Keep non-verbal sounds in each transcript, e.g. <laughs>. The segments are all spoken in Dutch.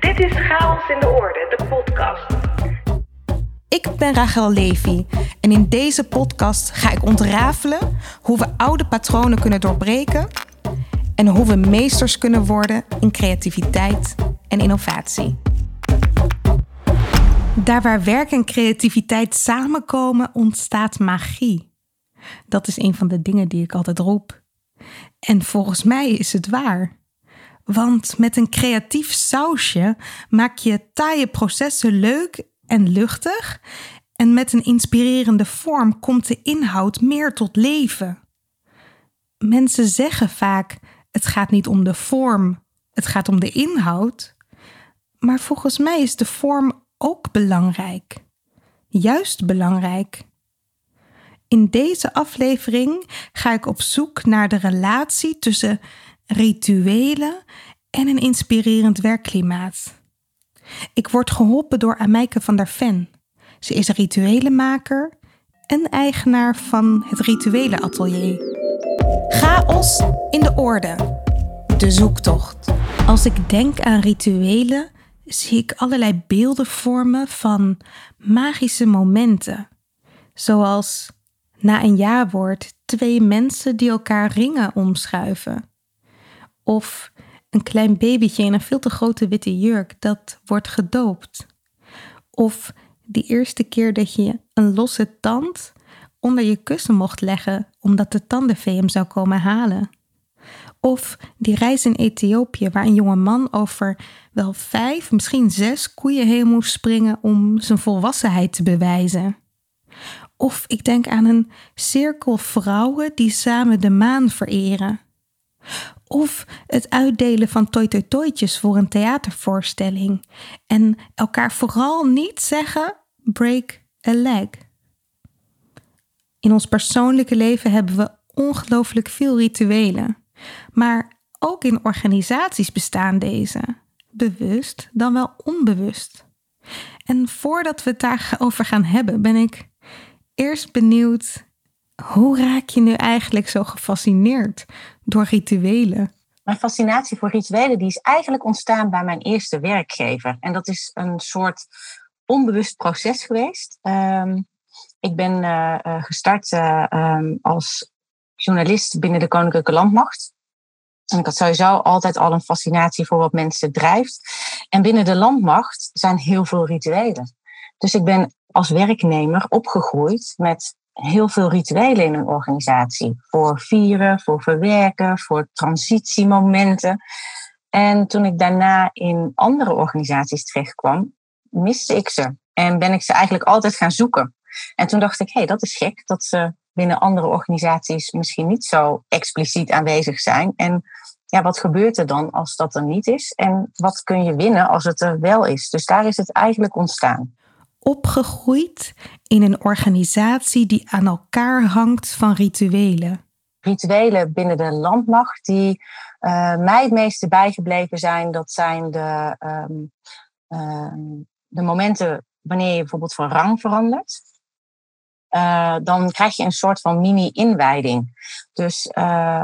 Dit is Chaos in de Orde, de podcast. Ik ben Rachel Levy en in deze podcast ga ik ontrafelen hoe we oude patronen kunnen doorbreken en hoe we meesters kunnen worden in creativiteit en innovatie. Daar waar werk en creativiteit samenkomen, ontstaat magie. Dat is een van de dingen die ik altijd roep. En volgens mij is het waar. Want met een creatief sausje maak je taaie processen leuk en luchtig. En met een inspirerende vorm komt de inhoud meer tot leven. Mensen zeggen vaak: het gaat niet om de vorm, het gaat om de inhoud. Maar volgens mij is de vorm ook belangrijk. Juist belangrijk. In deze aflevering ga ik op zoek naar de relatie tussen rituelen en een inspirerend werkklimaat. Ik word geholpen door Amijke van der Ven. Ze is rituelenmaker en eigenaar van het Rituelenatelier. Chaos in de orde. De zoektocht. Als ik denk aan rituelen, zie ik allerlei beelden vormen van magische momenten. Zoals na een ja-woord twee mensen die elkaar ringen omschuiven. Of een klein babytje in een veel te grote witte jurk dat wordt gedoopt. Of die eerste keer dat je een losse tand onder je kussen mocht leggen omdat de tandenvee hem zou komen halen. Of die reis in Ethiopië waar een jonge man over wel vijf, misschien zes koeien heen moest springen om zijn volwassenheid te bewijzen. Of ik denk aan een cirkel vrouwen die samen de maan vereren. Of het uitdelen van toi voor een theatervoorstelling. En elkaar vooral niet zeggen break a leg. In ons persoonlijke leven hebben we ongelooflijk veel rituelen. Maar ook in organisaties bestaan deze. Bewust dan wel onbewust. En voordat we het daarover gaan hebben, ben ik eerst benieuwd hoe raak je nu eigenlijk zo gefascineerd door rituelen? Mijn fascinatie voor rituelen die is eigenlijk ontstaan bij mijn eerste werkgever. En dat is een soort onbewust proces geweest. Ehm, ik ben uh, gestart uh, als journalist binnen de Koninklijke Landmacht. En ik had sowieso altijd al een fascinatie voor wat mensen drijft. En binnen de landmacht zijn heel veel rituelen. Dus ik ben als werknemer opgegroeid met heel veel rituelen in een organisatie. Voor vieren, voor verwerken, voor transitiemomenten. En toen ik daarna in andere organisaties terechtkwam, miste ik ze. En ben ik ze eigenlijk altijd gaan zoeken. En toen dacht ik, hé, hey, dat is gek dat ze binnen andere organisaties misschien niet zo expliciet aanwezig zijn. En ja, wat gebeurt er dan als dat er niet is? En wat kun je winnen als het er wel is? Dus daar is het eigenlijk ontstaan opgegroeid in een organisatie die aan elkaar hangt van rituelen. Rituelen binnen de landmacht die uh, mij het meeste bijgebleven zijn, dat zijn de, um, uh, de momenten wanneer je bijvoorbeeld van rang verandert. Uh, dan krijg je een soort van mini-inwijding. Dus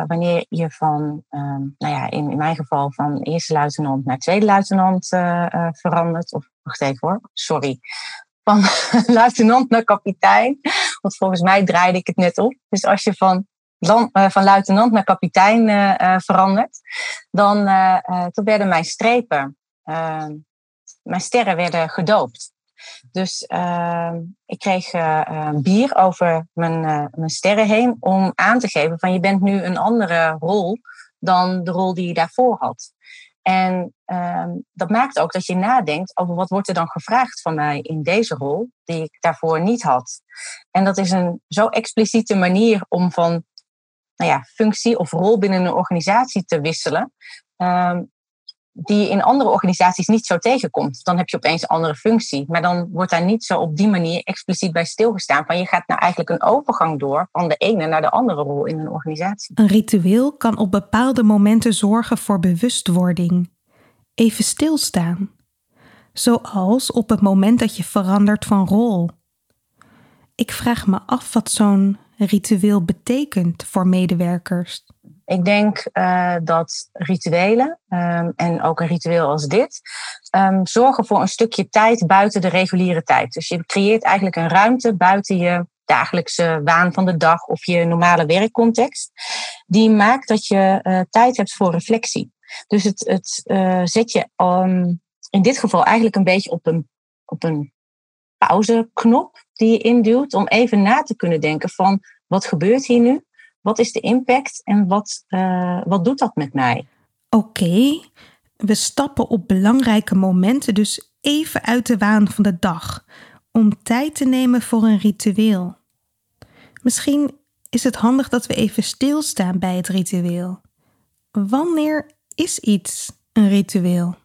wanneer je van, ehm, nou ja, in, in mijn geval van eerste luitenant naar tweede luitenant verandert, of wacht even hoor, sorry, van <laughs> luitenant naar kapitein. Want volgens mij draaide ik het net op. Dus als je van, uh, van luitenant naar kapitein uh, verandert, dan toen werden mijn strepen, mijn sterren werden gedoopt. Dus ik kreeg bier over mijn, mijn sterren heen om aan te geven van je bent nu een andere rol dan de rol die je daarvoor had. En um, dat maakt ook dat je nadenkt over wat wordt er dan gevraagd van mij in deze rol, die ik daarvoor niet had. En dat is een zo expliciete manier om van nou ja, functie of rol binnen een organisatie te wisselen. Um, die je in andere organisaties niet zo tegenkomt. Dan heb je opeens een andere functie. Maar dan wordt daar niet zo op die manier expliciet bij stilgestaan. Van je gaat nou eigenlijk een overgang door van de ene naar de andere rol in een organisatie. Een ritueel kan op bepaalde momenten zorgen voor bewustwording. Even stilstaan. Zoals op het moment dat je verandert van rol. Ik vraag me af wat zo'n ritueel betekent voor medewerkers Ik denk uh, dat rituelen, um, en ook een ritueel als dit, um, zorgen voor een stukje tijd buiten de reguliere tijd. Dus je creëert eigenlijk een ruimte buiten je dagelijkse waan van de dag of je normale werkcontext. Die maakt dat je uh, tijd hebt voor reflectie. Dus het, het uh, zet je um, in dit geval eigenlijk een beetje op een, op een pauzeknop die je induwt om even na te kunnen denken van wat gebeurt hier nu? Wat is de impact en wat, uh, wat doet dat met mij? Oké, we stappen op belangrijke momenten dus even uit de waan van de dag om tijd te nemen voor een ritueel. Misschien is het handig dat we even stilstaan bij het ritueel. Wanneer is iets een ritueel?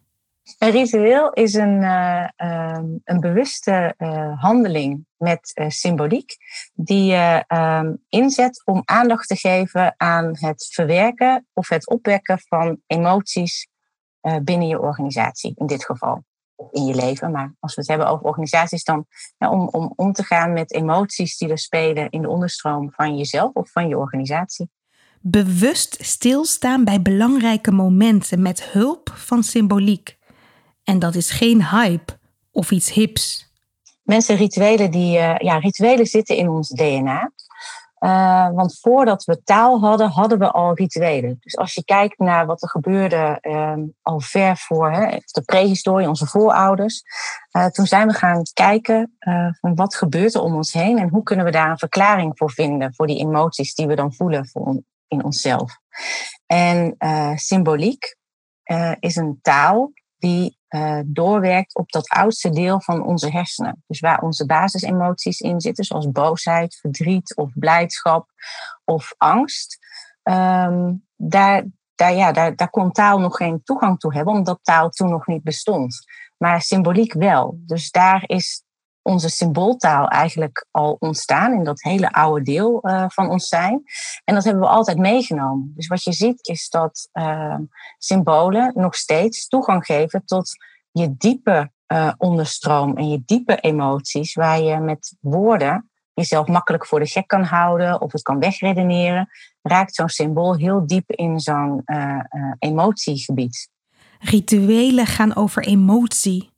Een ritueel is een, uh, um, een bewuste uh, handeling met uh, symboliek die je um, inzet om aandacht te geven aan het verwerken of het opwekken van emoties binnen je organisatie, in dit geval. In je leven, maar als we het hebben over organisaties, dan om, om om te gaan met emoties die er spelen in de onderstroom van jezelf of van je organisatie. Bewust stilstaan bij belangrijke momenten met hulp van symboliek. En dat is geen hype of iets hips. Mensen, rituelen, die, uh, ja, rituelen zitten in ons DNA. Uh, want voordat we taal hadden, hadden we al rituelen. Dus als je kijkt naar wat er gebeurde uh, al ver voor hè, de prehistorie, onze voorouders. Uh, toen zijn we gaan kijken van wat gebeurt er om ons heen en hoe kunnen we daar een verklaring voor vinden. Voor die emoties die we dan voelen voor, in onszelf. En symboliek is een taal die uh, doorwerkt op dat oudste deel van onze hersenen. Dus waar onze basisemoties in zitten, zoals boosheid, verdriet of blijdschap of angst. Um, daar, daar, ja, daar kon taal nog geen toegang toe hebben, omdat taal toen nog niet bestond. Maar symboliek wel. Dus daar is onze symbooltaal eigenlijk al ontstaan in dat hele oude deel uh, van ons zijn. En dat hebben we altijd meegenomen. Dus wat je ziet is dat uh, symbolen nog steeds toegang geven tot je diepe uh, onderstroom en je diepe emoties, waar je met woorden jezelf makkelijk voor de gek kan houden of het kan wegredeneren, raakt zo'n symbool heel diep in zo'n emotiegebied. Rituelen gaan over emotie.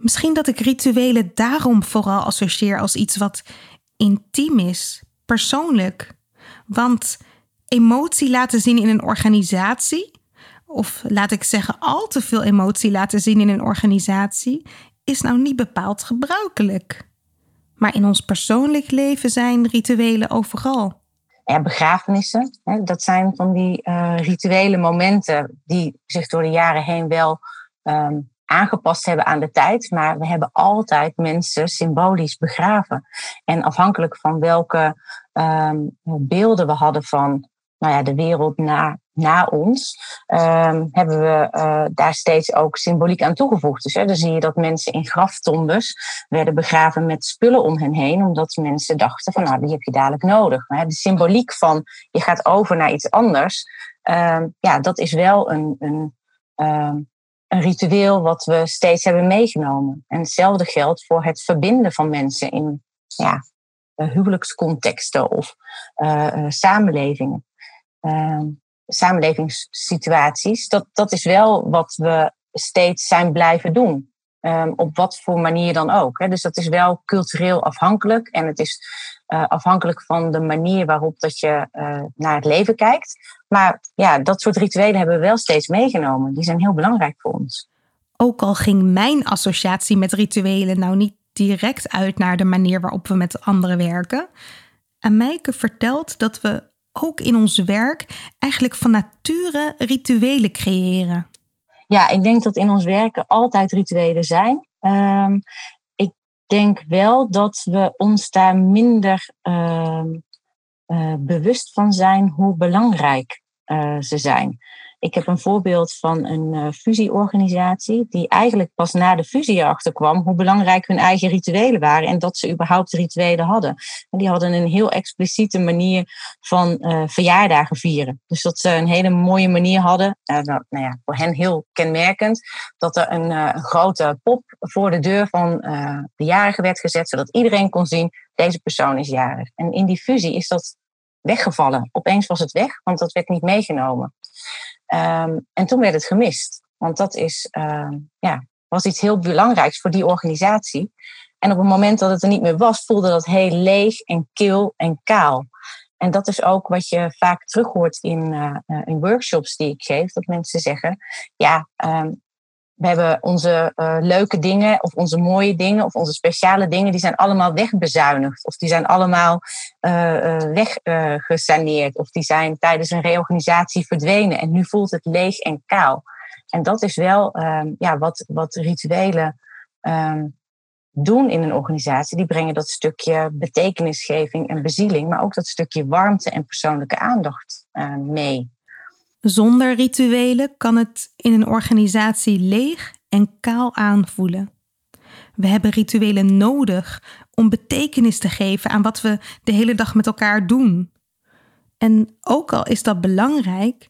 Misschien dat ik rituelen daarom vooral associeer als iets wat intiem is, persoonlijk. Want emotie laten zien in een organisatie, of laat ik zeggen, al te veel emotie laten zien in een organisatie, is nou niet bepaald gebruikelijk. Maar in ons persoonlijk leven zijn rituelen overal. Ja, begrafenissen, hè, dat zijn van die uh, rituele momenten die zich door de jaren heen wel um, aangepast hebben aan de tijd. Maar we hebben altijd mensen symbolisch begraven. En afhankelijk van welke um, beelden we hadden van nou ja, de wereld na, na ons, um, hebben we uh, daar steeds ook symboliek aan toegevoegd. Dus hè, dan zie je dat mensen in graftombes werden begraven met spullen om hen heen, omdat mensen dachten van nou, die heb je dadelijk nodig. Maar de symboliek van je gaat over naar iets anders, um, ja, dat is wel een, een een ritueel wat we steeds hebben meegenomen. En hetzelfde geldt voor het verbinden van mensen in ja, huwelijkscontexten of uh, samenlevingen. Uh, samenlevingssituaties. Dat, dat is wel wat we steeds zijn blijven doen. Um, op wat voor manier dan ook. Hè. Dus dat is wel cultureel afhankelijk. En het is uh, afhankelijk van de manier waarop dat je uh, naar het leven kijkt. Maar ja, dat soort rituelen hebben we wel steeds meegenomen. Die zijn heel belangrijk voor ons. Ook al ging mijn associatie met rituelen nou niet direct uit naar de manier waarop we met anderen werken. Amijke vertelt dat we ook in ons werk eigenlijk van nature rituelen creëren. Ja, ik denk dat in ons werken altijd rituelen zijn. Um, ik denk wel dat we ons daar minder uh, uh, bewust van zijn hoe belangrijk uh, ze zijn. Ik heb een voorbeeld van een uh, fusieorganisatie die eigenlijk pas na de fusie erachter kwam hoe belangrijk hun eigen rituelen waren en dat ze überhaupt rituelen hadden. En die hadden een heel expliciete manier van uh, verjaardagen vieren. Dus dat ze een hele mooie manier hadden, uh, nou, ja, voor hen heel kenmerkend, dat er een, een grote pop voor de deur van de jarige werd gezet, zodat iedereen kon zien, deze persoon is jarig. En in die fusie is dat weggevallen. Opeens was het weg, want dat werd niet meegenomen. Ehm, en toen werd het gemist. Want dat is, ehm, ja, was iets heel belangrijks voor die organisatie. En op het moment dat het er niet meer was, voelde dat heel leeg en kil en kaal. En dat is ook wat je vaak terug hoort in, uh, in workshops die ik geef. Dat mensen zeggen, ja, ehm, we hebben onze uh, leuke dingen of onze mooie dingen of onze speciale dingen, die zijn allemaal wegbezuinigd. Of die zijn allemaal uh, weggesaneerd. of die zijn tijdens een reorganisatie verdwenen. En nu voelt het leeg en kaal. En dat is wel um, ja, wat, wat rituelen um, doen in een organisatie. Die brengen dat stukje betekenisgeving en bezieling, maar ook dat stukje warmte en persoonlijke aandacht mee. Zonder rituelen kan het in een organisatie leeg en kaal aanvoelen. We hebben rituelen nodig om betekenis te geven aan wat we de hele dag met elkaar doen. En ook al is dat belangrijk,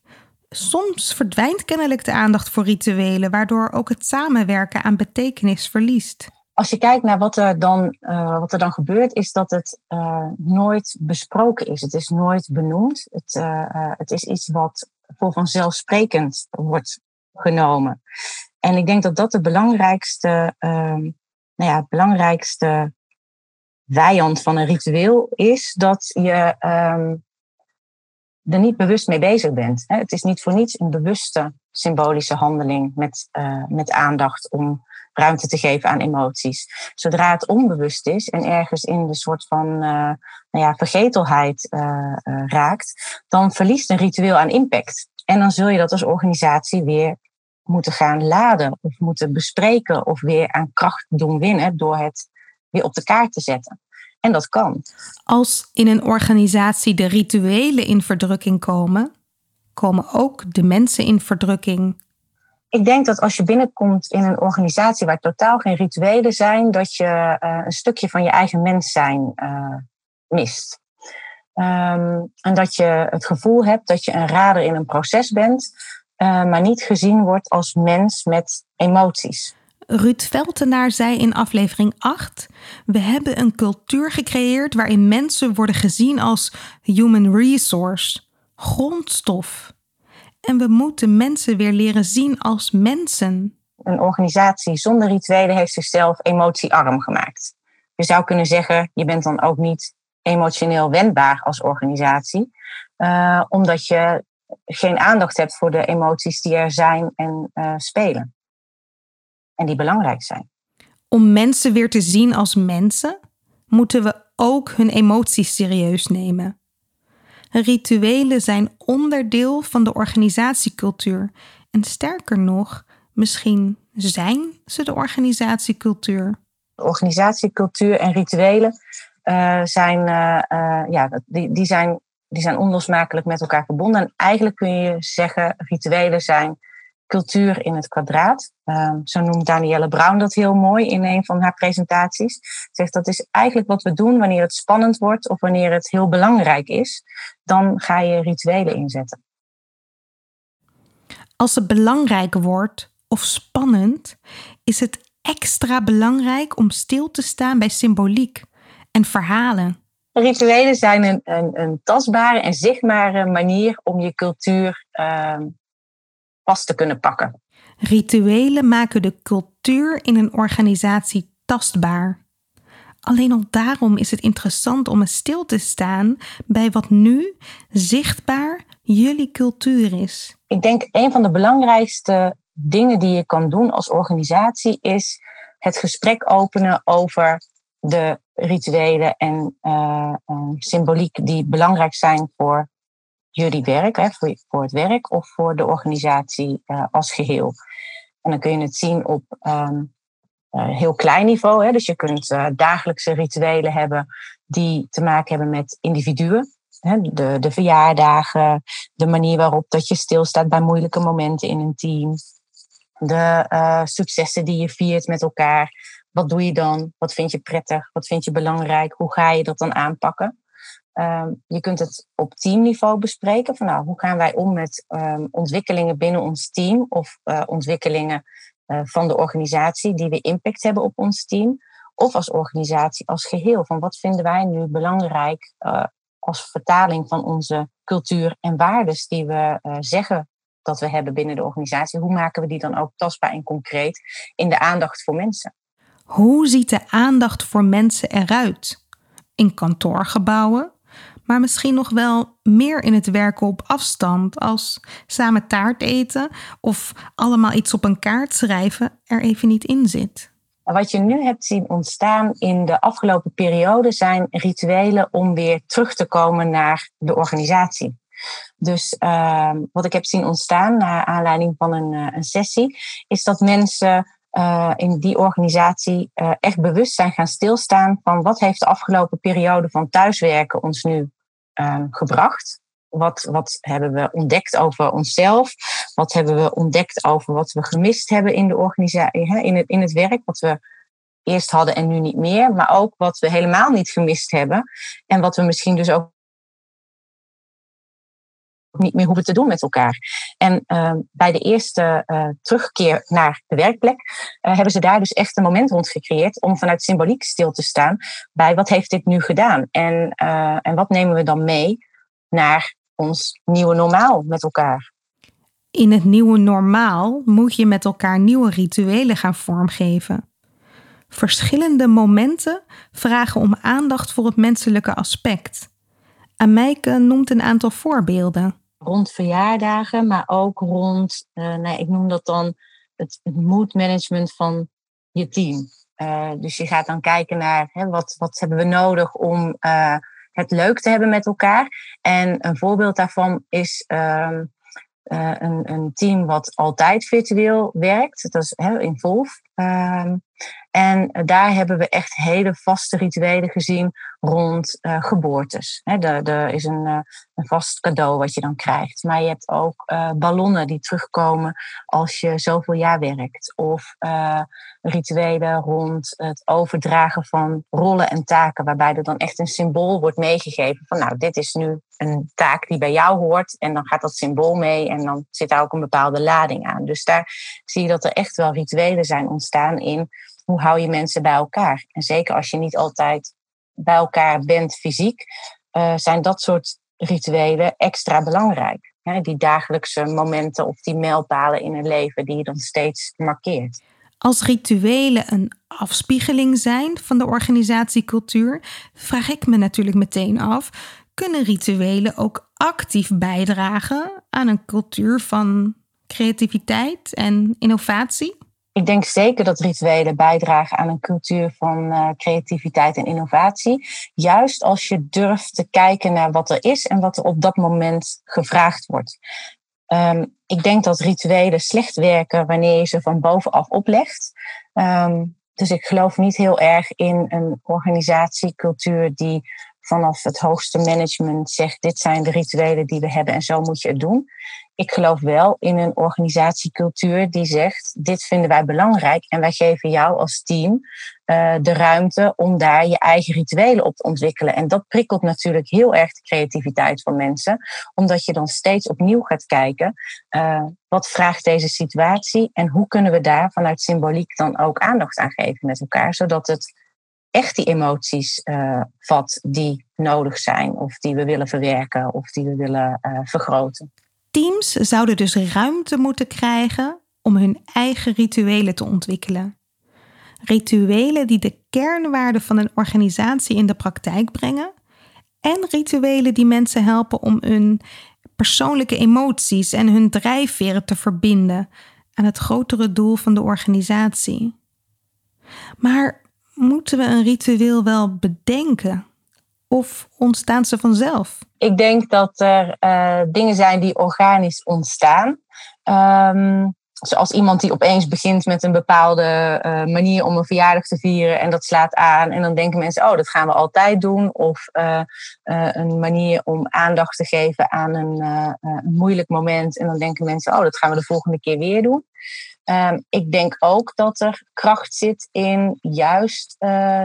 soms verdwijnt kennelijk de aandacht voor rituelen, waardoor ook het samenwerken aan betekenis verliest. Als je kijkt naar wat er dan, uh, wat er dan gebeurt, is dat het uh, nooit besproken is. Het is nooit benoemd. Het, uh, het is iets wat voor vanzelfsprekend wordt genomen. En ik denk dat dat de belangrijkste, um, nou ja, belangrijkste vijand van een ritueel is. Dat je um, er niet bewust mee bezig bent. Het is niet voor niets een bewuste symbolische handeling met, uh, met aandacht om ruimte te geven aan emoties. Zodra het onbewust is en ergens in de soort van uh, nou ja, vergetelheid uh, raakt, dan verliest een ritueel aan impact. En dan zul je dat als organisatie weer moeten gaan laden of moeten bespreken of weer aan kracht doen winnen door het weer op de kaart te zetten. En dat kan. Als in een organisatie de rituelen in verdrukking komen, komen ook de mensen in verdrukking. Ik denk dat als je binnenkomt in een organisatie waar totaal geen rituelen zijn, dat je uh, een stukje van je eigen mens zijn uh, mist. Um, en dat je het gevoel hebt dat je een rader in een proces bent, uh, maar niet gezien wordt als mens met emoties. Ruud Veltenaar zei in aflevering 8: We hebben een cultuur gecreëerd waarin mensen worden gezien als human resource, grondstof. En we moeten mensen weer leren zien als mensen. Een organisatie zonder rituelen heeft zichzelf emotiearm gemaakt. Je zou kunnen zeggen, je bent dan ook niet emotioneel wendbaar als organisatie, uh, omdat je geen aandacht hebt voor de emoties die er zijn en uh, spelen. En die belangrijk zijn. Om mensen weer te zien als mensen, moeten we ook hun emoties serieus nemen. Rituelen zijn onderdeel van de organisatiecultuur. En sterker nog, misschien zijn ze de organisatiecultuur. Organisatiecultuur en rituelen uh, zijn, uh, uh, ja, die, die, zijn, die zijn onlosmakelijk met elkaar verbonden. En eigenlijk kun je zeggen, rituelen zijn cultuur in het kwadraat. Um, zo noemt Danielle Brown dat heel mooi in een van haar presentaties. Zegt dat is eigenlijk wat we doen wanneer het spannend wordt of wanneer het heel belangrijk is. Dan ga je rituelen inzetten. Als het belangrijk wordt of spannend, is het extra belangrijk om stil te staan bij symboliek en verhalen. Rituelen zijn een, een, een tastbare en zichtbare manier om je cultuur uh, vast te kunnen pakken. Rituelen maken de cultuur in een organisatie tastbaar. Alleen al daarom is het interessant om eens stil te staan bij wat nu zichtbaar jullie cultuur is. Ik denk een van de belangrijkste dingen die je kan doen als organisatie is het gesprek openen over de rituelen en uh, uh, symboliek die belangrijk zijn voor jullie werk, voor, het werk of voor de organisatie uh, als geheel. En dan kun je het zien op um, heel klein niveau. Hè, dus je kunt dagelijkse rituelen hebben die te maken hebben met individuen. Hè, de, de verjaardagen, de manier waarop dat je stilstaat bij moeilijke momenten in een team. De successen die je viert met elkaar. Wat doe je dan? Wat vind je prettig? Wat vind je belangrijk? Hoe ga je dat dan aanpakken? Um, je kunt het op teamniveau bespreken. Van nou, hoe gaan wij om met um, ontwikkelingen binnen ons team of uh, ontwikkelingen uh, van de organisatie die weer impact hebben op ons team? Of als organisatie als geheel. Van wat vinden wij nu belangrijk uh, als vertaling van onze cultuur en waardes die we zeggen dat we hebben binnen de organisatie, hoe maken we die dan ook tastbaar en concreet in de aandacht voor mensen? Hoe ziet de aandacht voor mensen eruit? In kantoorgebouwen, maar misschien nog wel meer in het werken op afstand, als samen taart eten of allemaal iets op een kaart schrijven er even niet in zit. Wat je nu hebt zien ontstaan in de afgelopen periode zijn rituelen om weer terug te komen naar de organisatie. Dus uh, wat ik heb zien ontstaan naar aanleiding van een, uh, een sessie, is dat mensen uh, in die organisatie uh, echt bewust zijn gaan stilstaan van wat heeft de afgelopen periode van thuiswerken ons nu ehm, gebracht. Wat, wat hebben we ontdekt over onszelf? Wat hebben we ontdekt over wat we gemist hebben in de organisatie, in het, in het werk? Wat we eerst hadden en nu niet meer. Maar ook wat we helemaal niet gemist hebben. En wat we misschien dus ook niet meer hoeven te doen met elkaar. En uh, bij de eerste uh, terugkeer naar de werkplek uh, hebben ze daar dus echt een moment rond gecreëerd om vanuit symboliek stil te staan bij wat heeft dit nu gedaan en, en wat nemen we dan mee naar ons nieuwe normaal met elkaar. In het nieuwe normaal moet je met elkaar nieuwe rituelen gaan vormgeven. Verschillende momenten vragen om aandacht voor het menselijke aspect. Amijke noemt een aantal voorbeelden rond verjaardagen, maar ook rond, uh, nee, ik noem dat dan het, het mood management van je team. Uh, dus je gaat dan kijken naar hè, wat, wat hebben we nodig om uh, het leuk te hebben met elkaar. En een voorbeeld daarvan is uh, een, een, team wat altijd virtueel werkt. Dat is hè, Involve. Ehm, en daar hebben we echt hele vaste rituelen gezien rond uh, geboortes. er, is een, uh, een, vast cadeau wat je dan krijgt. Maar je hebt ook uh, ballonnen die terugkomen als je zoveel jaar werkt. Of rituelen rond het overdragen van rollen en taken, waarbij er dan echt een symbool wordt meegegeven van nou, dit is nu een taak die bij jou hoort. En dan gaat dat symbool mee en dan zit daar ook een bepaalde lading aan. Dus daar zie je dat er echt wel rituelen zijn ontstaan in hoe hou je mensen bij elkaar. En zeker als je niet altijd bij elkaar bent fysiek, uh, zijn dat soort rituelen extra belangrijk. Hè? Die dagelijkse momenten of die mijlpalen in het leven die je dan steeds markeert. Als rituelen een afspiegeling zijn van de organisatiecultuur, vraag ik me natuurlijk meteen af: kunnen rituelen ook actief bijdragen aan een cultuur van creativiteit en innovatie? Ik denk zeker dat rituelen bijdragen aan een cultuur van uh, creativiteit en innovatie. Juist als je durft te kijken naar wat er is en wat er op dat moment gevraagd wordt. Um, ik denk dat rituelen slecht werken wanneer je ze van bovenaf oplegt. Um, dus ik geloof niet heel erg in een organisatiecultuur die vanaf het hoogste management zegt: dit zijn de rituelen die we hebben en zo moet je het doen ik geloof wel in een organisatiecultuur die zegt: dit vinden wij belangrijk en wij geven jou als team uh, de ruimte om daar je eigen rituelen op te ontwikkelen. En dat prikkelt natuurlijk heel erg de creativiteit van mensen, omdat je dan steeds opnieuw gaat kijken: uh, wat vraagt deze situatie en hoe kunnen we daar vanuit symboliek dan ook aandacht aan geven met elkaar, zodat het echt die emoties uh, vat die nodig zijn, of die we willen verwerken, of die we willen vergroten. Teams zouden dus ruimte moeten krijgen om hun eigen rituelen te ontwikkelen. Rituelen die de kernwaarden van een organisatie in de praktijk brengen en rituelen die mensen helpen om hun persoonlijke emoties en hun drijfveren te verbinden aan het grotere doel van de organisatie. Maar moeten we een ritueel wel bedenken? Of ontstaan ze vanzelf? Ik denk dat er uh, dingen zijn die organisch ontstaan. Um, zoals iemand die opeens begint met een bepaalde uh, manier om een verjaardag te vieren en dat slaat aan. En dan denken mensen, oh, dat gaan we altijd doen. Of uh, een manier om aandacht te geven aan een, moeilijk moment. En dan denken mensen, oh, dat gaan we de volgende keer weer doen. Um, ik denk ook dat er kracht zit in juist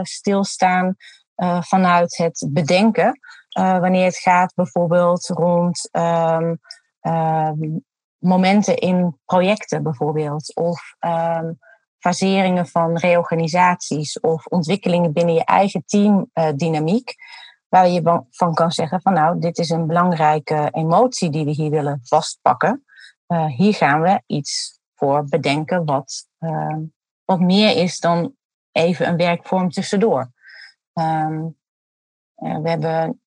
stilstaan uh, vanuit het bedenken. Uh, wanneer het gaat bijvoorbeeld rond um, um, momenten in projecten bijvoorbeeld. Of um, faseringen van reorganisaties of ontwikkelingen binnen je eigen teamdynamiek. waar je van kan zeggen van nou, dit is een belangrijke emotie die we hier willen vastpakken. Hier gaan we iets voor bedenken wat, wat meer is dan even een werkvorm tussendoor. Um, we hebben,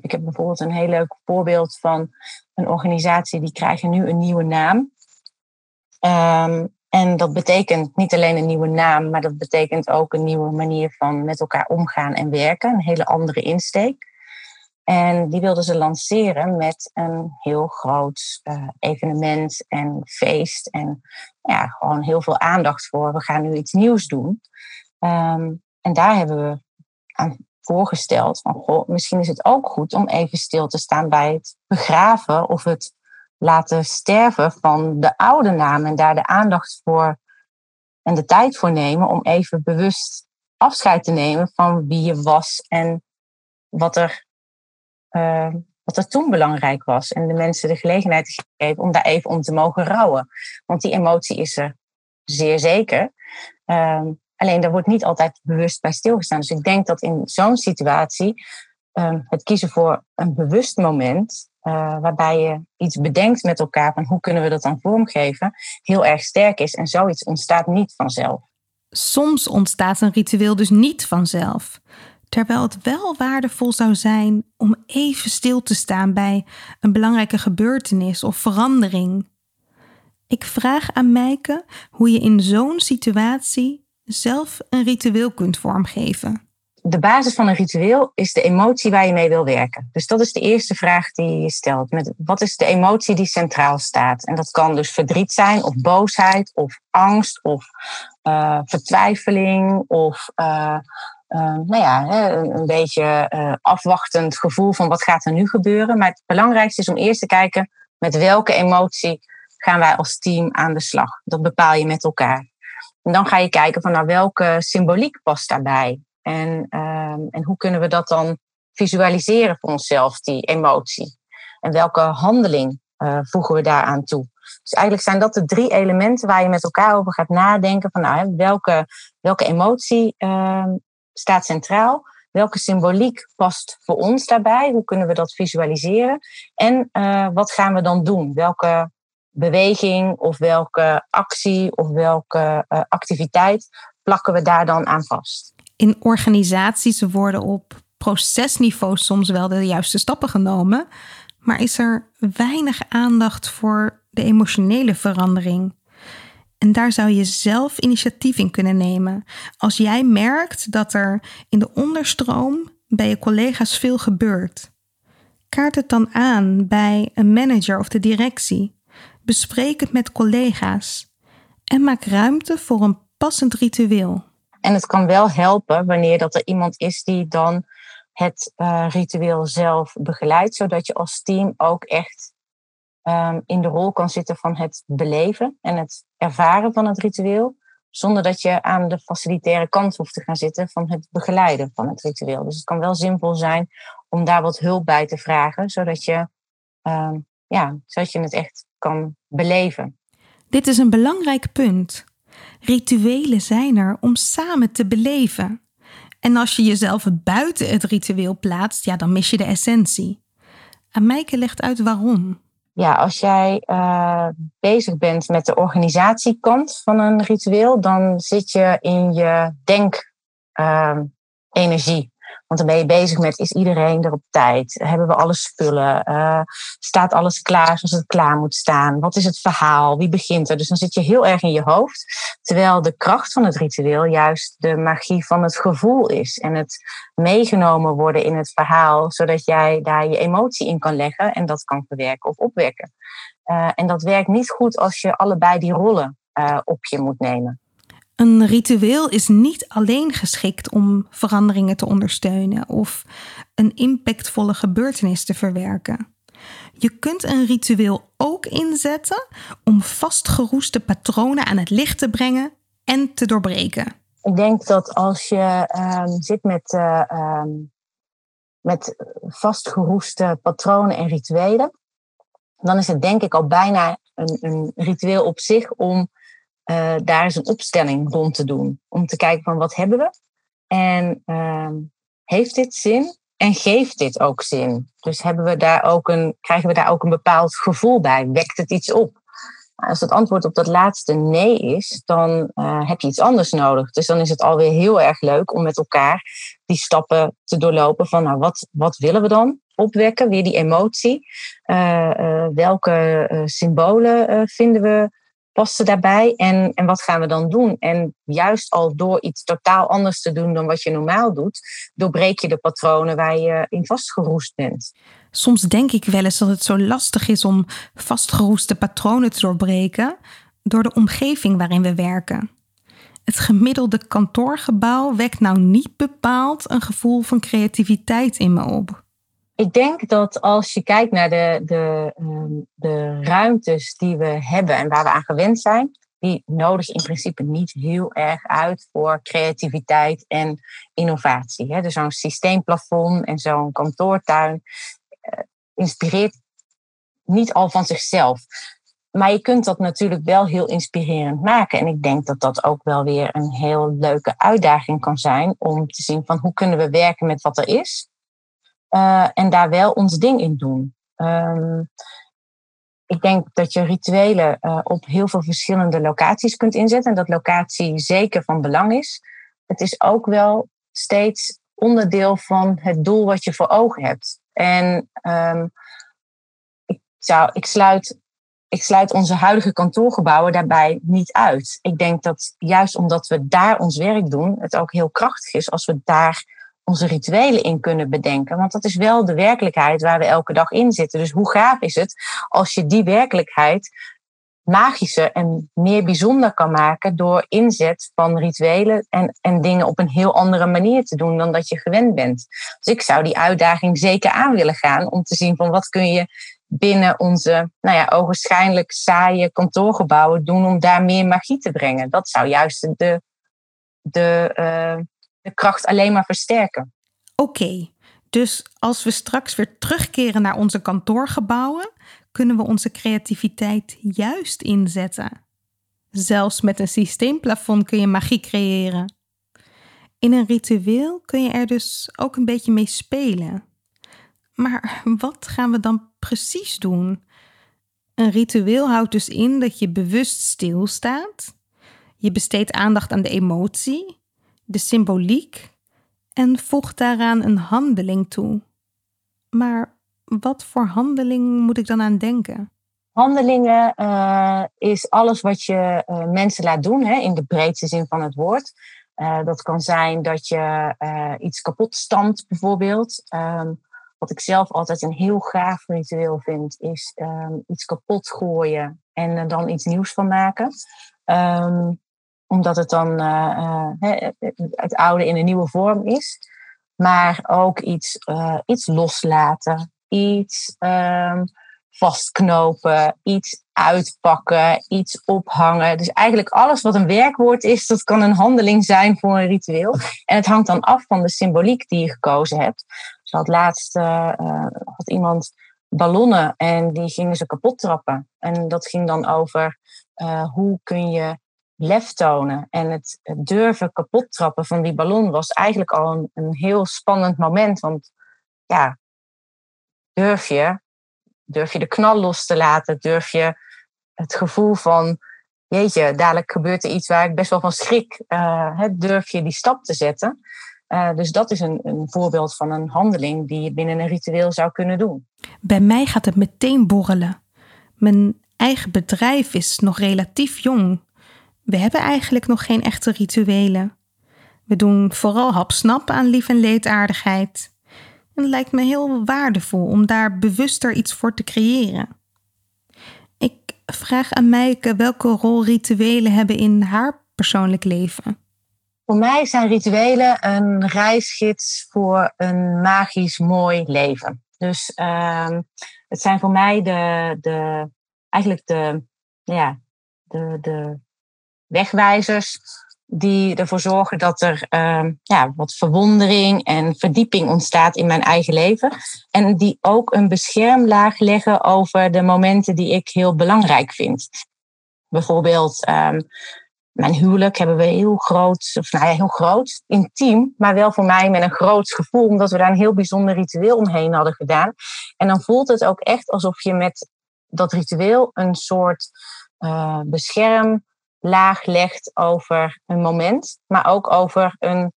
ik heb bijvoorbeeld een heel leuk voorbeeld van een organisatie die krijgen nu een nieuwe naam. Um, en dat betekent niet alleen een nieuwe naam, maar dat betekent ook een nieuwe manier van met elkaar omgaan en werken. Een hele andere insteek. En die wilden ze lanceren met een heel groot uh, evenement en feest. En ja, gewoon heel veel aandacht voor. We gaan nu iets nieuws doen. Um, en daar hebben we aan voorgesteld van, goh, misschien is het ook goed om even stil te staan bij het begraven of het laten sterven van de oude naam en daar de aandacht voor en de tijd voor nemen om even bewust afscheid te nemen van wie je was en wat er, uh, wat er toen belangrijk was. En de mensen de gelegenheid te geven om daar even om te mogen rouwen. Want die emotie is er zeer zeker. Uh, alleen daar wordt niet altijd bewust bij stilgestaan. Dus ik denk dat in zo'n situatie uh, het kiezen voor een bewust moment uh, waarbij je iets bedenkt met elkaar van hoe kunnen we dat dan vormgeven, heel erg sterk is. En zoiets ontstaat niet vanzelf. Soms ontstaat een ritueel dus niet vanzelf. Terwijl het wel waardevol zou zijn om even stil te staan bij een belangrijke gebeurtenis of verandering. Ik vraag aan Mijke hoe je in zo'n situatie zelf een ritueel kunt vormgeven de basis van een ritueel is de emotie waar je mee wil werken. Dus dat is de eerste vraag die je stelt. Met wat is de emotie die centraal staat? En dat kan dus verdriet zijn, of boosheid, of angst, of uh, vertwijfeling, of uh, uh, nou ja, een beetje afwachtend gevoel van wat gaat er nu gebeuren. Maar het belangrijkste is om eerst te kijken met welke emotie gaan wij als team aan de slag. Dat bepaal je met elkaar. En dan ga je kijken van nou, welke symboliek past daarbij. En, ehm, en hoe kunnen we dat dan visualiseren voor onszelf, die emotie? En welke handeling uh, voegen we daaraan toe? Dus eigenlijk zijn dat de drie elementen waar je met elkaar over gaat nadenken. Van nou, welke, welke emotie uh, staat centraal? Welke symboliek past voor ons daarbij? Hoe kunnen we dat visualiseren? En uh, wat gaan we dan doen? Welke beweging of welke actie of welke uh, activiteit plakken we daar dan aan vast? in organisaties worden op procesniveau soms wel de juiste stappen genomen, maar is er weinig aandacht voor de emotionele verandering. En daar zou je zelf initiatief in kunnen nemen. Als jij merkt dat er in de onderstroom bij je collega's veel gebeurt. Kaart het dan aan bij een manager of de directie. Bespreek het met collega's. En maak ruimte voor een passend ritueel. En het kan wel helpen wanneer dat er iemand is die dan het uh, ritueel zelf begeleidt, zodat je als team ook echt um, in de rol kan zitten van het beleven en het ervaren van het ritueel, zonder dat je aan de facilitaire kant hoeft te gaan zitten van het begeleiden van het ritueel. Dus het kan wel simpel zijn om daar wat hulp bij te vragen, zodat je, um, ja, zodat je het echt kan beleven. Dit is een belangrijk punt. Rituelen zijn er om samen te beleven. En als je jezelf buiten het ritueel plaatst, ja, dan mis je de essentie. Amaike legt uit waarom. Ja, als jij uh, bezig bent met de organisatiekant van een ritueel, dan zit je in je denkenergie. Uh, want dan ben je bezig met, is iedereen er op tijd? Hebben we alle spullen? Uh, staat alles klaar zoals het klaar moet staan? Wat is het verhaal? Wie begint er? Dus dan zit je heel erg in je hoofd. Terwijl de kracht van het ritueel juist de magie van het gevoel is. En het meegenomen worden in het verhaal, zodat jij daar je emotie in kan leggen en dat kan verwerken of opwekken. Uh, en dat werkt niet goed als je allebei die rollen uh, op je moet nemen. Een ritueel is niet alleen geschikt om veranderingen te ondersteunen of een impactvolle gebeurtenis te verwerken. Je kunt een ritueel ook inzetten om vastgeroeste patronen aan het licht te brengen en te doorbreken. Ik denk dat als je um, zit met, uh, um, met vastgeroeste patronen en rituelen, dan is het denk ik al bijna een, een ritueel op zich om uh, daar is een opstelling rond te doen. Om te kijken van wat hebben we en uh, heeft dit zin En geeft dit ook zin? Dus hebben we daar ook een, krijgen we daar ook een bepaald gevoel bij? Wekt het iets op? Als het antwoord op dat laatste nee is, dan uh, heb je iets anders nodig. Dus dan is het alweer heel erg leuk om met elkaar die stappen te doorlopen van nou, wat, wat willen we dan opwekken? Weer die emotie. Uh, welke symbolen vinden we passen daarbij en, en wat gaan we dan doen? En juist al door iets totaal anders te doen dan wat je normaal doet, doorbreek je de patronen waar je in vastgeroest bent. Soms denk ik wel eens dat het zo lastig is om vastgeroeste patronen te doorbreken door de omgeving waarin we werken. Het gemiddelde kantoorgebouw wekt nou niet bepaald een gevoel van creativiteit in me op. Ik denk dat als je kijkt naar de, de, ehm, de ruimtes die we hebben en waar we aan gewend zijn, die nodigen in principe niet heel erg uit voor creativiteit en innovatie. Dus zo'n systeemplafond en zo'n kantoortuin uh, inspireert niet al van zichzelf. Maar je kunt dat natuurlijk wel heel inspirerend maken. En ik denk dat dat ook wel weer een heel leuke uitdaging kan zijn om te zien van hoe kunnen we werken met wat er is. Uh, en daar wel ons ding in doen. Um, ik denk dat je rituelen uh, op heel veel verschillende locaties kunt inzetten. En dat locatie zeker van belang is. Het is ook wel steeds onderdeel van het doel wat je voor ogen hebt. En um, ik, zou, ik, sluit, ik sluit onze huidige kantoorgebouwen daarbij niet uit. Ik denk dat juist omdat we daar ons werk doen, het ook heel krachtig is als we daar onze rituelen in kunnen bedenken. Want dat is wel de werkelijkheid waar we elke dag in zitten. Dus hoe gaaf is het als je die werkelijkheid magischer en meer bijzonder kan maken door inzet van rituelen en, en dingen op een heel andere manier te doen dan dat je gewend bent. Dus ik zou die uitdaging zeker aan willen gaan om te zien van wat kun je binnen onze, nou ja, ogenschijnlijk saaie kantoorgebouwen doen om daar meer magie te brengen. Dat zou juist de, de, uh, de kracht alleen maar versterken. Oké, dus als we straks weer terugkeren naar onze kantoorgebouwen, kunnen we onze creativiteit juist inzetten. Zelfs met een systeemplafond kun je magie creëren. In een ritueel kun je er dus ook een beetje mee spelen. Maar wat gaan we dan precies doen? Een ritueel houdt dus in dat je bewust stilstaat. Je besteedt aandacht aan de emotie de symboliek en voegt daaraan een handeling toe. Maar wat voor handeling moet ik dan aan denken? Handelingen uh, is alles wat je uh, mensen laat doen, hè, in de breedste zin van het woord. Uh, dat kan zijn dat je iets kapot stampt, bijvoorbeeld. Um, wat ik zelf altijd een heel gaaf ritueel vind, is um, iets kapot gooien en er dan iets nieuws van maken. Um, omdat het dan uh, het oude in een nieuwe vorm is. Maar ook iets, uh, iets loslaten, iets um, vastknopen, iets uitpakken, iets ophangen. Dus eigenlijk alles wat een werkwoord is, dat kan een handeling zijn voor een ritueel. En het hangt dan af van de symboliek die je gekozen hebt. Dus had laatst had iemand ballonnen en die gingen ze kapot trappen. En dat ging dan over hoe kun je lef tonen en het, durven kapot trappen van die ballon was eigenlijk al een, een, heel spannend moment. Want ja, durf je, durf je de knal los te laten? Durf je het gevoel van, jeetje, dadelijk gebeurt er iets waar ik best wel van schrik. Uh, durf je die stap te zetten? Uh, dus dat is een, een voorbeeld van een handeling die je binnen een ritueel zou kunnen doen. Bij mij gaat het meteen borrelen. Mijn eigen bedrijf is nog relatief jong. We hebben eigenlijk nog geen echte rituelen. We doen vooral hapsnap aan lief en leedaardigheid. En het lijkt me heel waardevol om daar bewuster iets voor te creëren. Ik vraag aan Meike welke rol rituelen hebben in haar persoonlijk leven. Voor mij zijn rituelen een reisgids voor een magisch mooi leven. Dus uh, het zijn voor mij de, de eigenlijk de, ja, de, de wegwijzers die ervoor zorgen dat er uh, ja, wat verwondering en verdieping ontstaat in mijn eigen leven. En die ook een beschermlaag leggen over de momenten die ik heel belangrijk vind. Bijvoorbeeld um, mijn huwelijk hebben we heel groot, of nou ja, heel groot, intiem, maar wel voor mij met een groot gevoel, omdat we daar een heel bijzonder ritueel omheen hadden gedaan. En dan voelt het ook echt alsof je met dat ritueel een soort uh, beschermlaag legt over een moment, maar ook over een,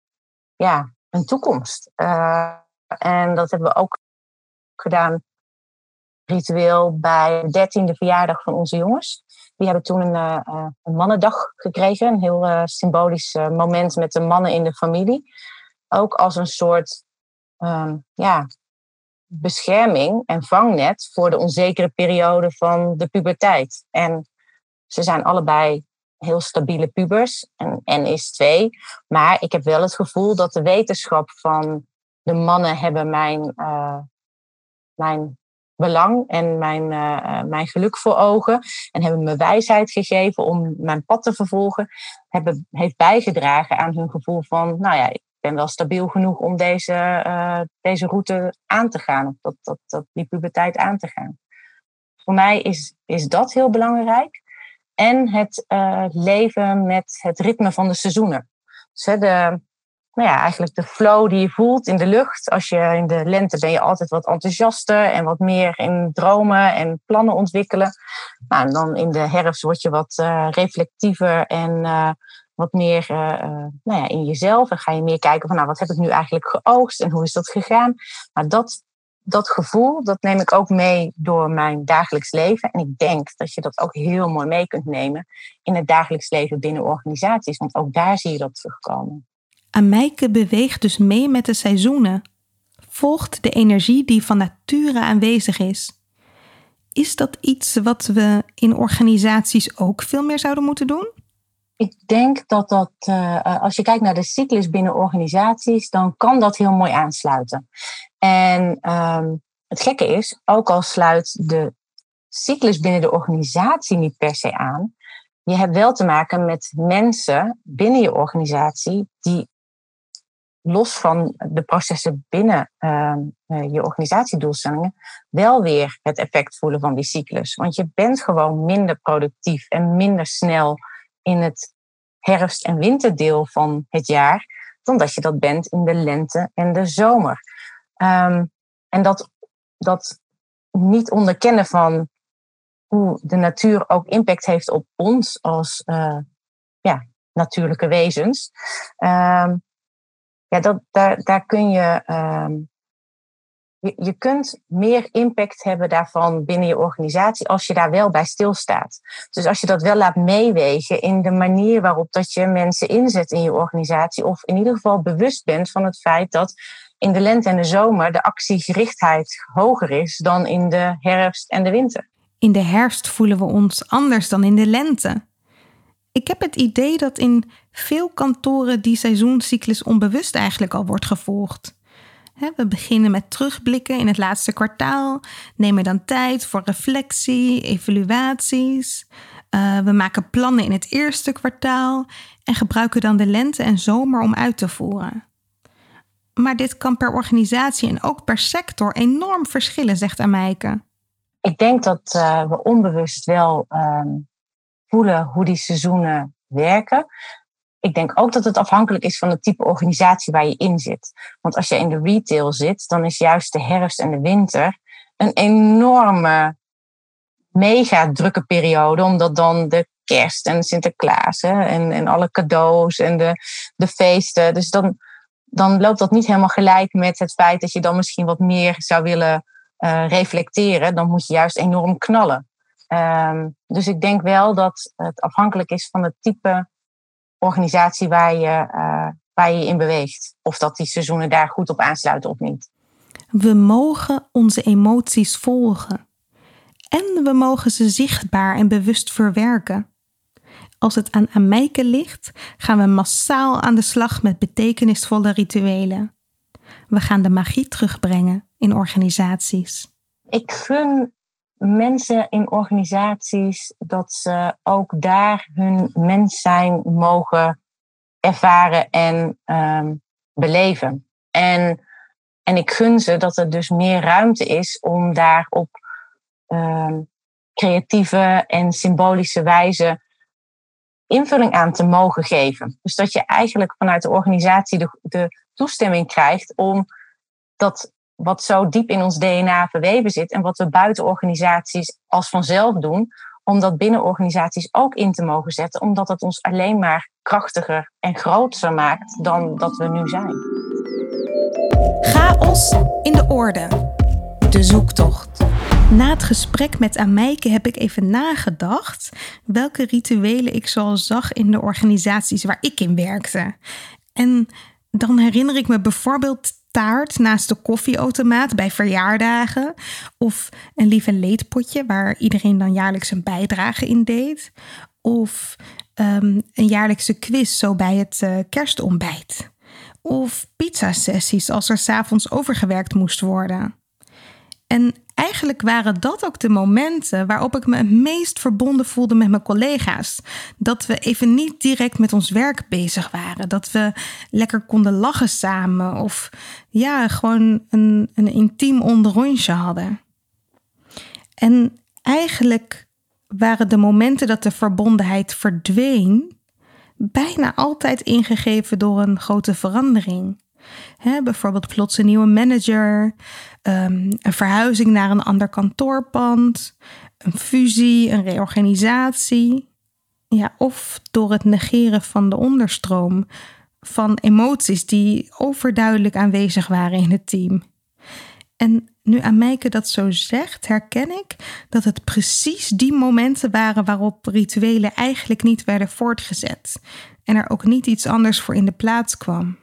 ja, een toekomst. Uh, en dat hebben we ook gedaan, ritueel, bij de dertiende verjaardag van onze jongens. Die hebben toen een, uh, een mannendag gekregen. Een heel symbolisch moment met de mannen in de familie. Ook als een soort um, ja, bescherming en vangnet voor de onzekere periode van de puberteit. En ze zijn allebei heel stabiele pubers. En N is twee. Maar ik heb wel het gevoel dat de wetenschap van de mannen hebben mijn, mijn belang en mijn, uh, mijn geluk voor ogen. En hebben me wijsheid gegeven om mijn pad te vervolgen. Hebben, heeft bijgedragen aan hun gevoel van, nou ja, ik ben wel stabiel genoeg om deze, deze route aan te gaan. Of dat, dat, dat, die puberteit aan te gaan. Voor mij is, is dat heel belangrijk. En het uh, leven met het ritme van de seizoenen. Dus de, nou ja, eigenlijk de flow die je voelt in de lucht. Als je in de lente ben je altijd wat enthousiaster en wat meer in dromen en plannen ontwikkelen. Nou, en dan in de herfst word je wat uh, reflectiever en uh, wat meer nou ja, in jezelf. En ga je meer kijken van nou, wat heb ik nu eigenlijk geoogst en hoe is dat gegaan. Maar dat, dat gevoel, dat neem ik ook mee door mijn dagelijks leven. En ik denk dat je dat ook heel mooi mee kunt nemen in het dagelijks leven binnen organisaties. Want ook daar zie je dat terugkomen. Ameike beweegt dus mee met de seizoenen, volgt de energie die van nature aanwezig is. Is dat iets wat we in organisaties ook veel meer zouden moeten doen? Ik denk dat dat, uh, als je kijkt naar de cyclus binnen organisaties, dan kan dat heel mooi aansluiten. En um, het gekke is, ook al sluit de cyclus binnen de organisatie niet per se aan, je hebt wel te maken met mensen binnen je organisatie die los van de processen binnen uh, je organisatiedoelstellingen, wel weer het effect voelen van die cyclus. Want je bent gewoon minder productief en minder snel in het herfst- en winterdeel van het jaar, dan dat je dat bent in de lente en de zomer. Um, en dat, dat niet onderkennen van hoe de natuur ook impact heeft op ons als uh, ja, natuurlijke wezens. Um, ja, dat, daar, daar kun je, um, je. Je kunt meer impact hebben daarvan binnen je organisatie als je daar wel bij stilstaat. Dus als je dat wel laat meewegen in de manier waarop dat je mensen inzet in je organisatie, of in ieder geval bewust bent van het feit dat in de lente en de zomer de actiegerichtheid hoger is dan in de herfst en de winter. In de herfst voelen we ons anders dan in de lente. Ik heb het idee dat in veel kantoren die seizoenscyclus onbewust eigenlijk al wordt gevolgd. We beginnen met terugblikken in het laatste kwartaal, nemen dan tijd voor reflectie, evaluaties. Uh, we maken plannen in het eerste kwartaal en gebruiken dan de lente en zomer om uit te voeren. Maar dit kan per organisatie en ook per sector enorm verschillen, zegt Ameike. Ik denk dat uh, we onbewust wel uh, voelen hoe die seizoenen werken. Ik denk ook dat het afhankelijk is van het type organisatie waar je in zit. Want als je in de retail zit, dan is juist de herfst en de winter een enorme, mega drukke periode, omdat dan de kerst en Sinterklaas en, en alle cadeaus en de, de feesten. Dus dan, dan loopt dat niet helemaal gelijk met het feit dat je dan misschien wat meer zou willen uh, reflecteren. Dan moet je juist enorm knallen. Um, dus ik denk wel dat het afhankelijk is van het type organisatie waar je, uh, waar je in beweegt. Of dat die seizoenen daar goed op aansluiten of niet. We mogen onze emoties volgen. En we mogen ze zichtbaar en bewust verwerken. Als het aan Ameike ligt, gaan we massaal aan de slag met betekenisvolle rituelen. We gaan de magie terugbrengen in organisaties. Ik gun mensen in organisaties dat ze ook daar hun mens zijn mogen ervaren en um, beleven. En, en ik gun ze dat er dus meer ruimte is om daar op um, creatieve en symbolische wijze invulling aan te mogen geven. Dus dat je eigenlijk vanuit de organisatie de, de toestemming krijgt om dat wat zo diep in ons DNA verweven zit en wat we buiten organisaties als vanzelf doen, om dat binnen organisaties ook in te mogen zetten, omdat het ons alleen maar krachtiger en groter maakt dan dat we nu zijn. Chaos in de orde. De zoektocht. Na het gesprek met Ameike heb ik even nagedacht welke rituelen ik zoal zag in de organisaties waar ik in werkte. En dan herinner ik me bijvoorbeeld taart naast de koffieautomaat bij verjaardagen. Of een lieve leedpotje waar iedereen dan jaarlijks een bijdrage in deed. Of ehm, een jaarlijkse quiz zo bij het uh, kerstontbijt. Of pizzasessies als er s'avonds overgewerkt moest worden. En eigenlijk waren dat ook de momenten waarop ik me het meest verbonden voelde met mijn collega's. Dat we even niet direct met ons werk bezig waren. Dat we lekker konden lachen samen. Of ja, gewoon een, een intiem onderrondje hadden. En eigenlijk waren de momenten dat de verbondenheid verdween, bijna altijd ingegeven door een grote verandering bijvoorbeeld plots een nieuwe manager, ehm, een verhuizing naar een ander kantoorpand, een fusie, een reorganisatie. Ja, of door het negeren van de onderstroom van emoties die overduidelijk aanwezig waren in het team. En nu Ameike dat zo zegt, herken ik dat het precies die momenten waren waarop rituelen eigenlijk niet werden voortgezet en er ook niet iets anders voor in de plaats kwam.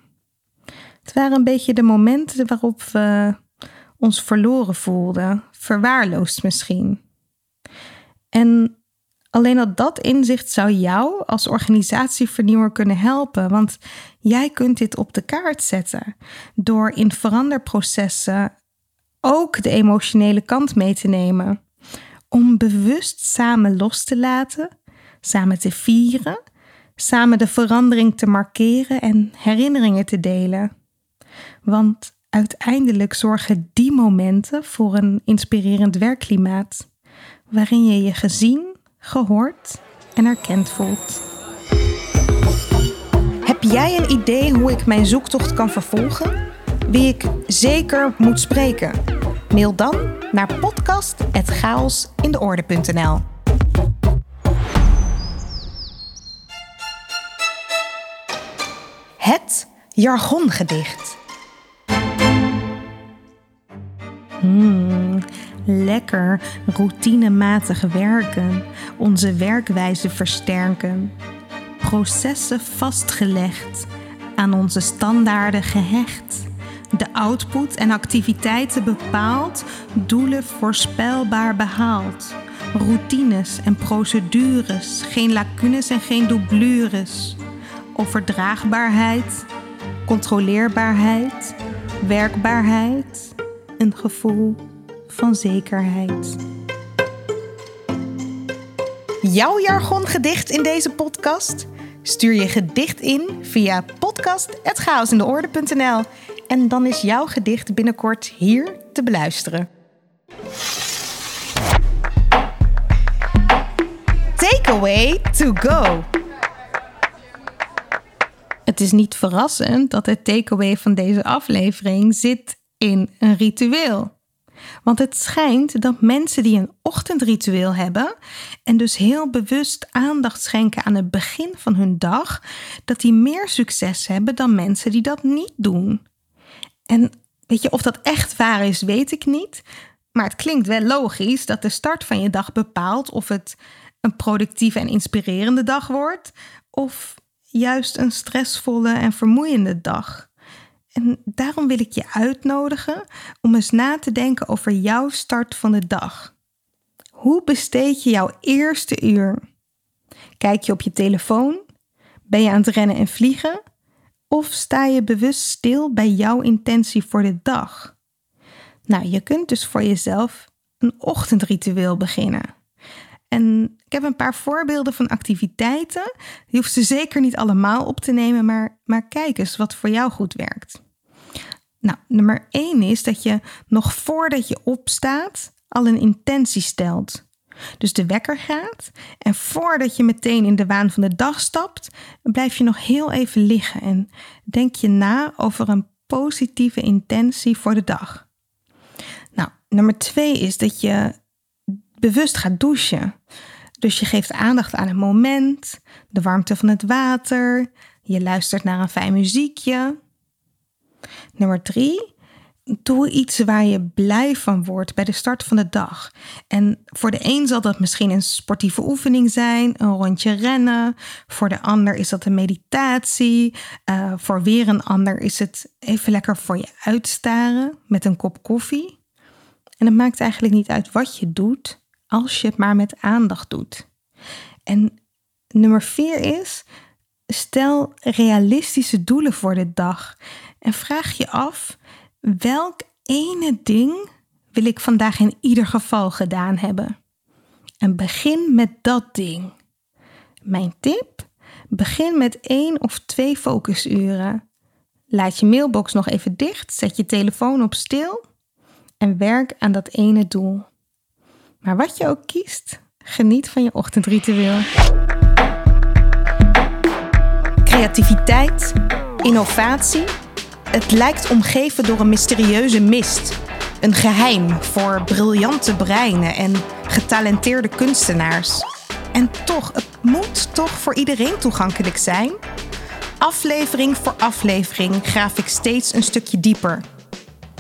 Het waren een beetje de momenten waarop we ons verloren voelden, verwaarloosd misschien. En alleen al dat inzicht zou jou als organisatievernieuwer kunnen helpen, want jij kunt dit op de kaart zetten door in veranderprocessen ook de emotionele kant mee te nemen. Om bewust samen los te laten, samen te vieren, samen de verandering te markeren en herinneringen te delen. Want uiteindelijk zorgen die momenten voor een inspirerend werkklimaat, waarin je je gezien, gehoord en erkend voelt. Heb jij een idee hoe ik mijn zoektocht kan vervolgen? Wie ik zeker moet spreken? Mail dan naar podcast.chaosindeorde.nl Het jargongedicht. Hmm, lekker routinematig werken, onze werkwijze versterken. Processen vastgelegd, aan onze standaarden gehecht. De output en activiteiten bepaald, doelen voorspelbaar behaald. Routines en procedures, geen lacunes en geen doublures. Overdraagbaarheid, controleerbaarheid, werkbaarheid een gevoel van zekerheid. Jouw jargongedicht in deze podcast? Stuur je gedicht in via podcast.chaosindeorde.nl en dan is jouw gedicht binnenkort hier te beluisteren. Takeaway to go. Het is niet verrassend dat het takeaway van deze aflevering zit in een ritueel. Want het schijnt dat mensen die een ochtendritueel hebben en dus heel bewust aandacht schenken aan het begin van hun dag, dat die meer succes hebben dan mensen die dat niet doen. En weet je, of dat echt waar is, weet ik niet. Maar het klinkt wel logisch dat de start van je dag bepaalt of het een productieve en inspirerende dag wordt, of juist een stressvolle en vermoeiende dag. En daarom wil ik je uitnodigen om eens na te denken over jouw start van de dag. Hoe besteed je jouw eerste uur? Kijk je op je telefoon? Ben je aan het rennen en vliegen? Of sta je bewust stil bij jouw intentie voor de dag? Nou, je kunt dus voor jezelf een ochtendritueel beginnen. En ik heb een paar voorbeelden van activiteiten. Je hoeft ze zeker niet allemaal op te nemen, maar, maar kijk eens wat voor jou goed werkt. Nou, nummer 1 is dat je nog voordat je opstaat al een intentie stelt. Dus de wekker gaat en voordat je meteen in de waan van de dag stapt, blijf je nog heel even liggen en denk je na over een positieve intentie voor de dag. Nou, nummer twee is dat je bewust gaat douchen. Dus je geeft aandacht aan het moment, de warmte van het water, je luistert naar een fijn muziekje. Nummer drie, doe iets waar je blij van wordt bij de start van de dag. En voor de een zal dat misschien een sportieve oefening zijn, een rondje rennen. Voor de ander is dat een meditatie. Uh, voor weer een ander is het even lekker voor je uitstaren met een kop koffie. En het maakt eigenlijk niet uit wat je doet, als je het maar met aandacht doet. En nummer vier is, stel realistische doelen voor de dag. En vraag je af welk ene ding wil ik vandaag in ieder geval gedaan hebben? En begin met dat ding. Mijn tip: begin met één of twee focusuren. Laat je mailbox nog even dicht, zet je telefoon op stil en werk aan dat ene doel. Maar wat je ook kiest, geniet van je ochtendritueel. Creativiteit, innovatie het lijkt omgeven door een mysterieuze mist. Een geheim voor briljante breinen en getalenteerde kunstenaars. En toch, het moet toch voor iedereen toegankelijk zijn? Aflevering voor aflevering graaf ik steeds een stukje dieper.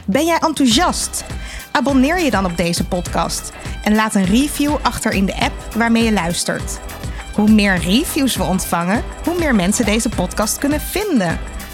Ben jij enthousiast? Abonneer je dan op deze podcast en laat een review achter in de app waarmee je luistert. Hoe meer reviews we ontvangen, hoe meer mensen deze podcast kunnen vinden.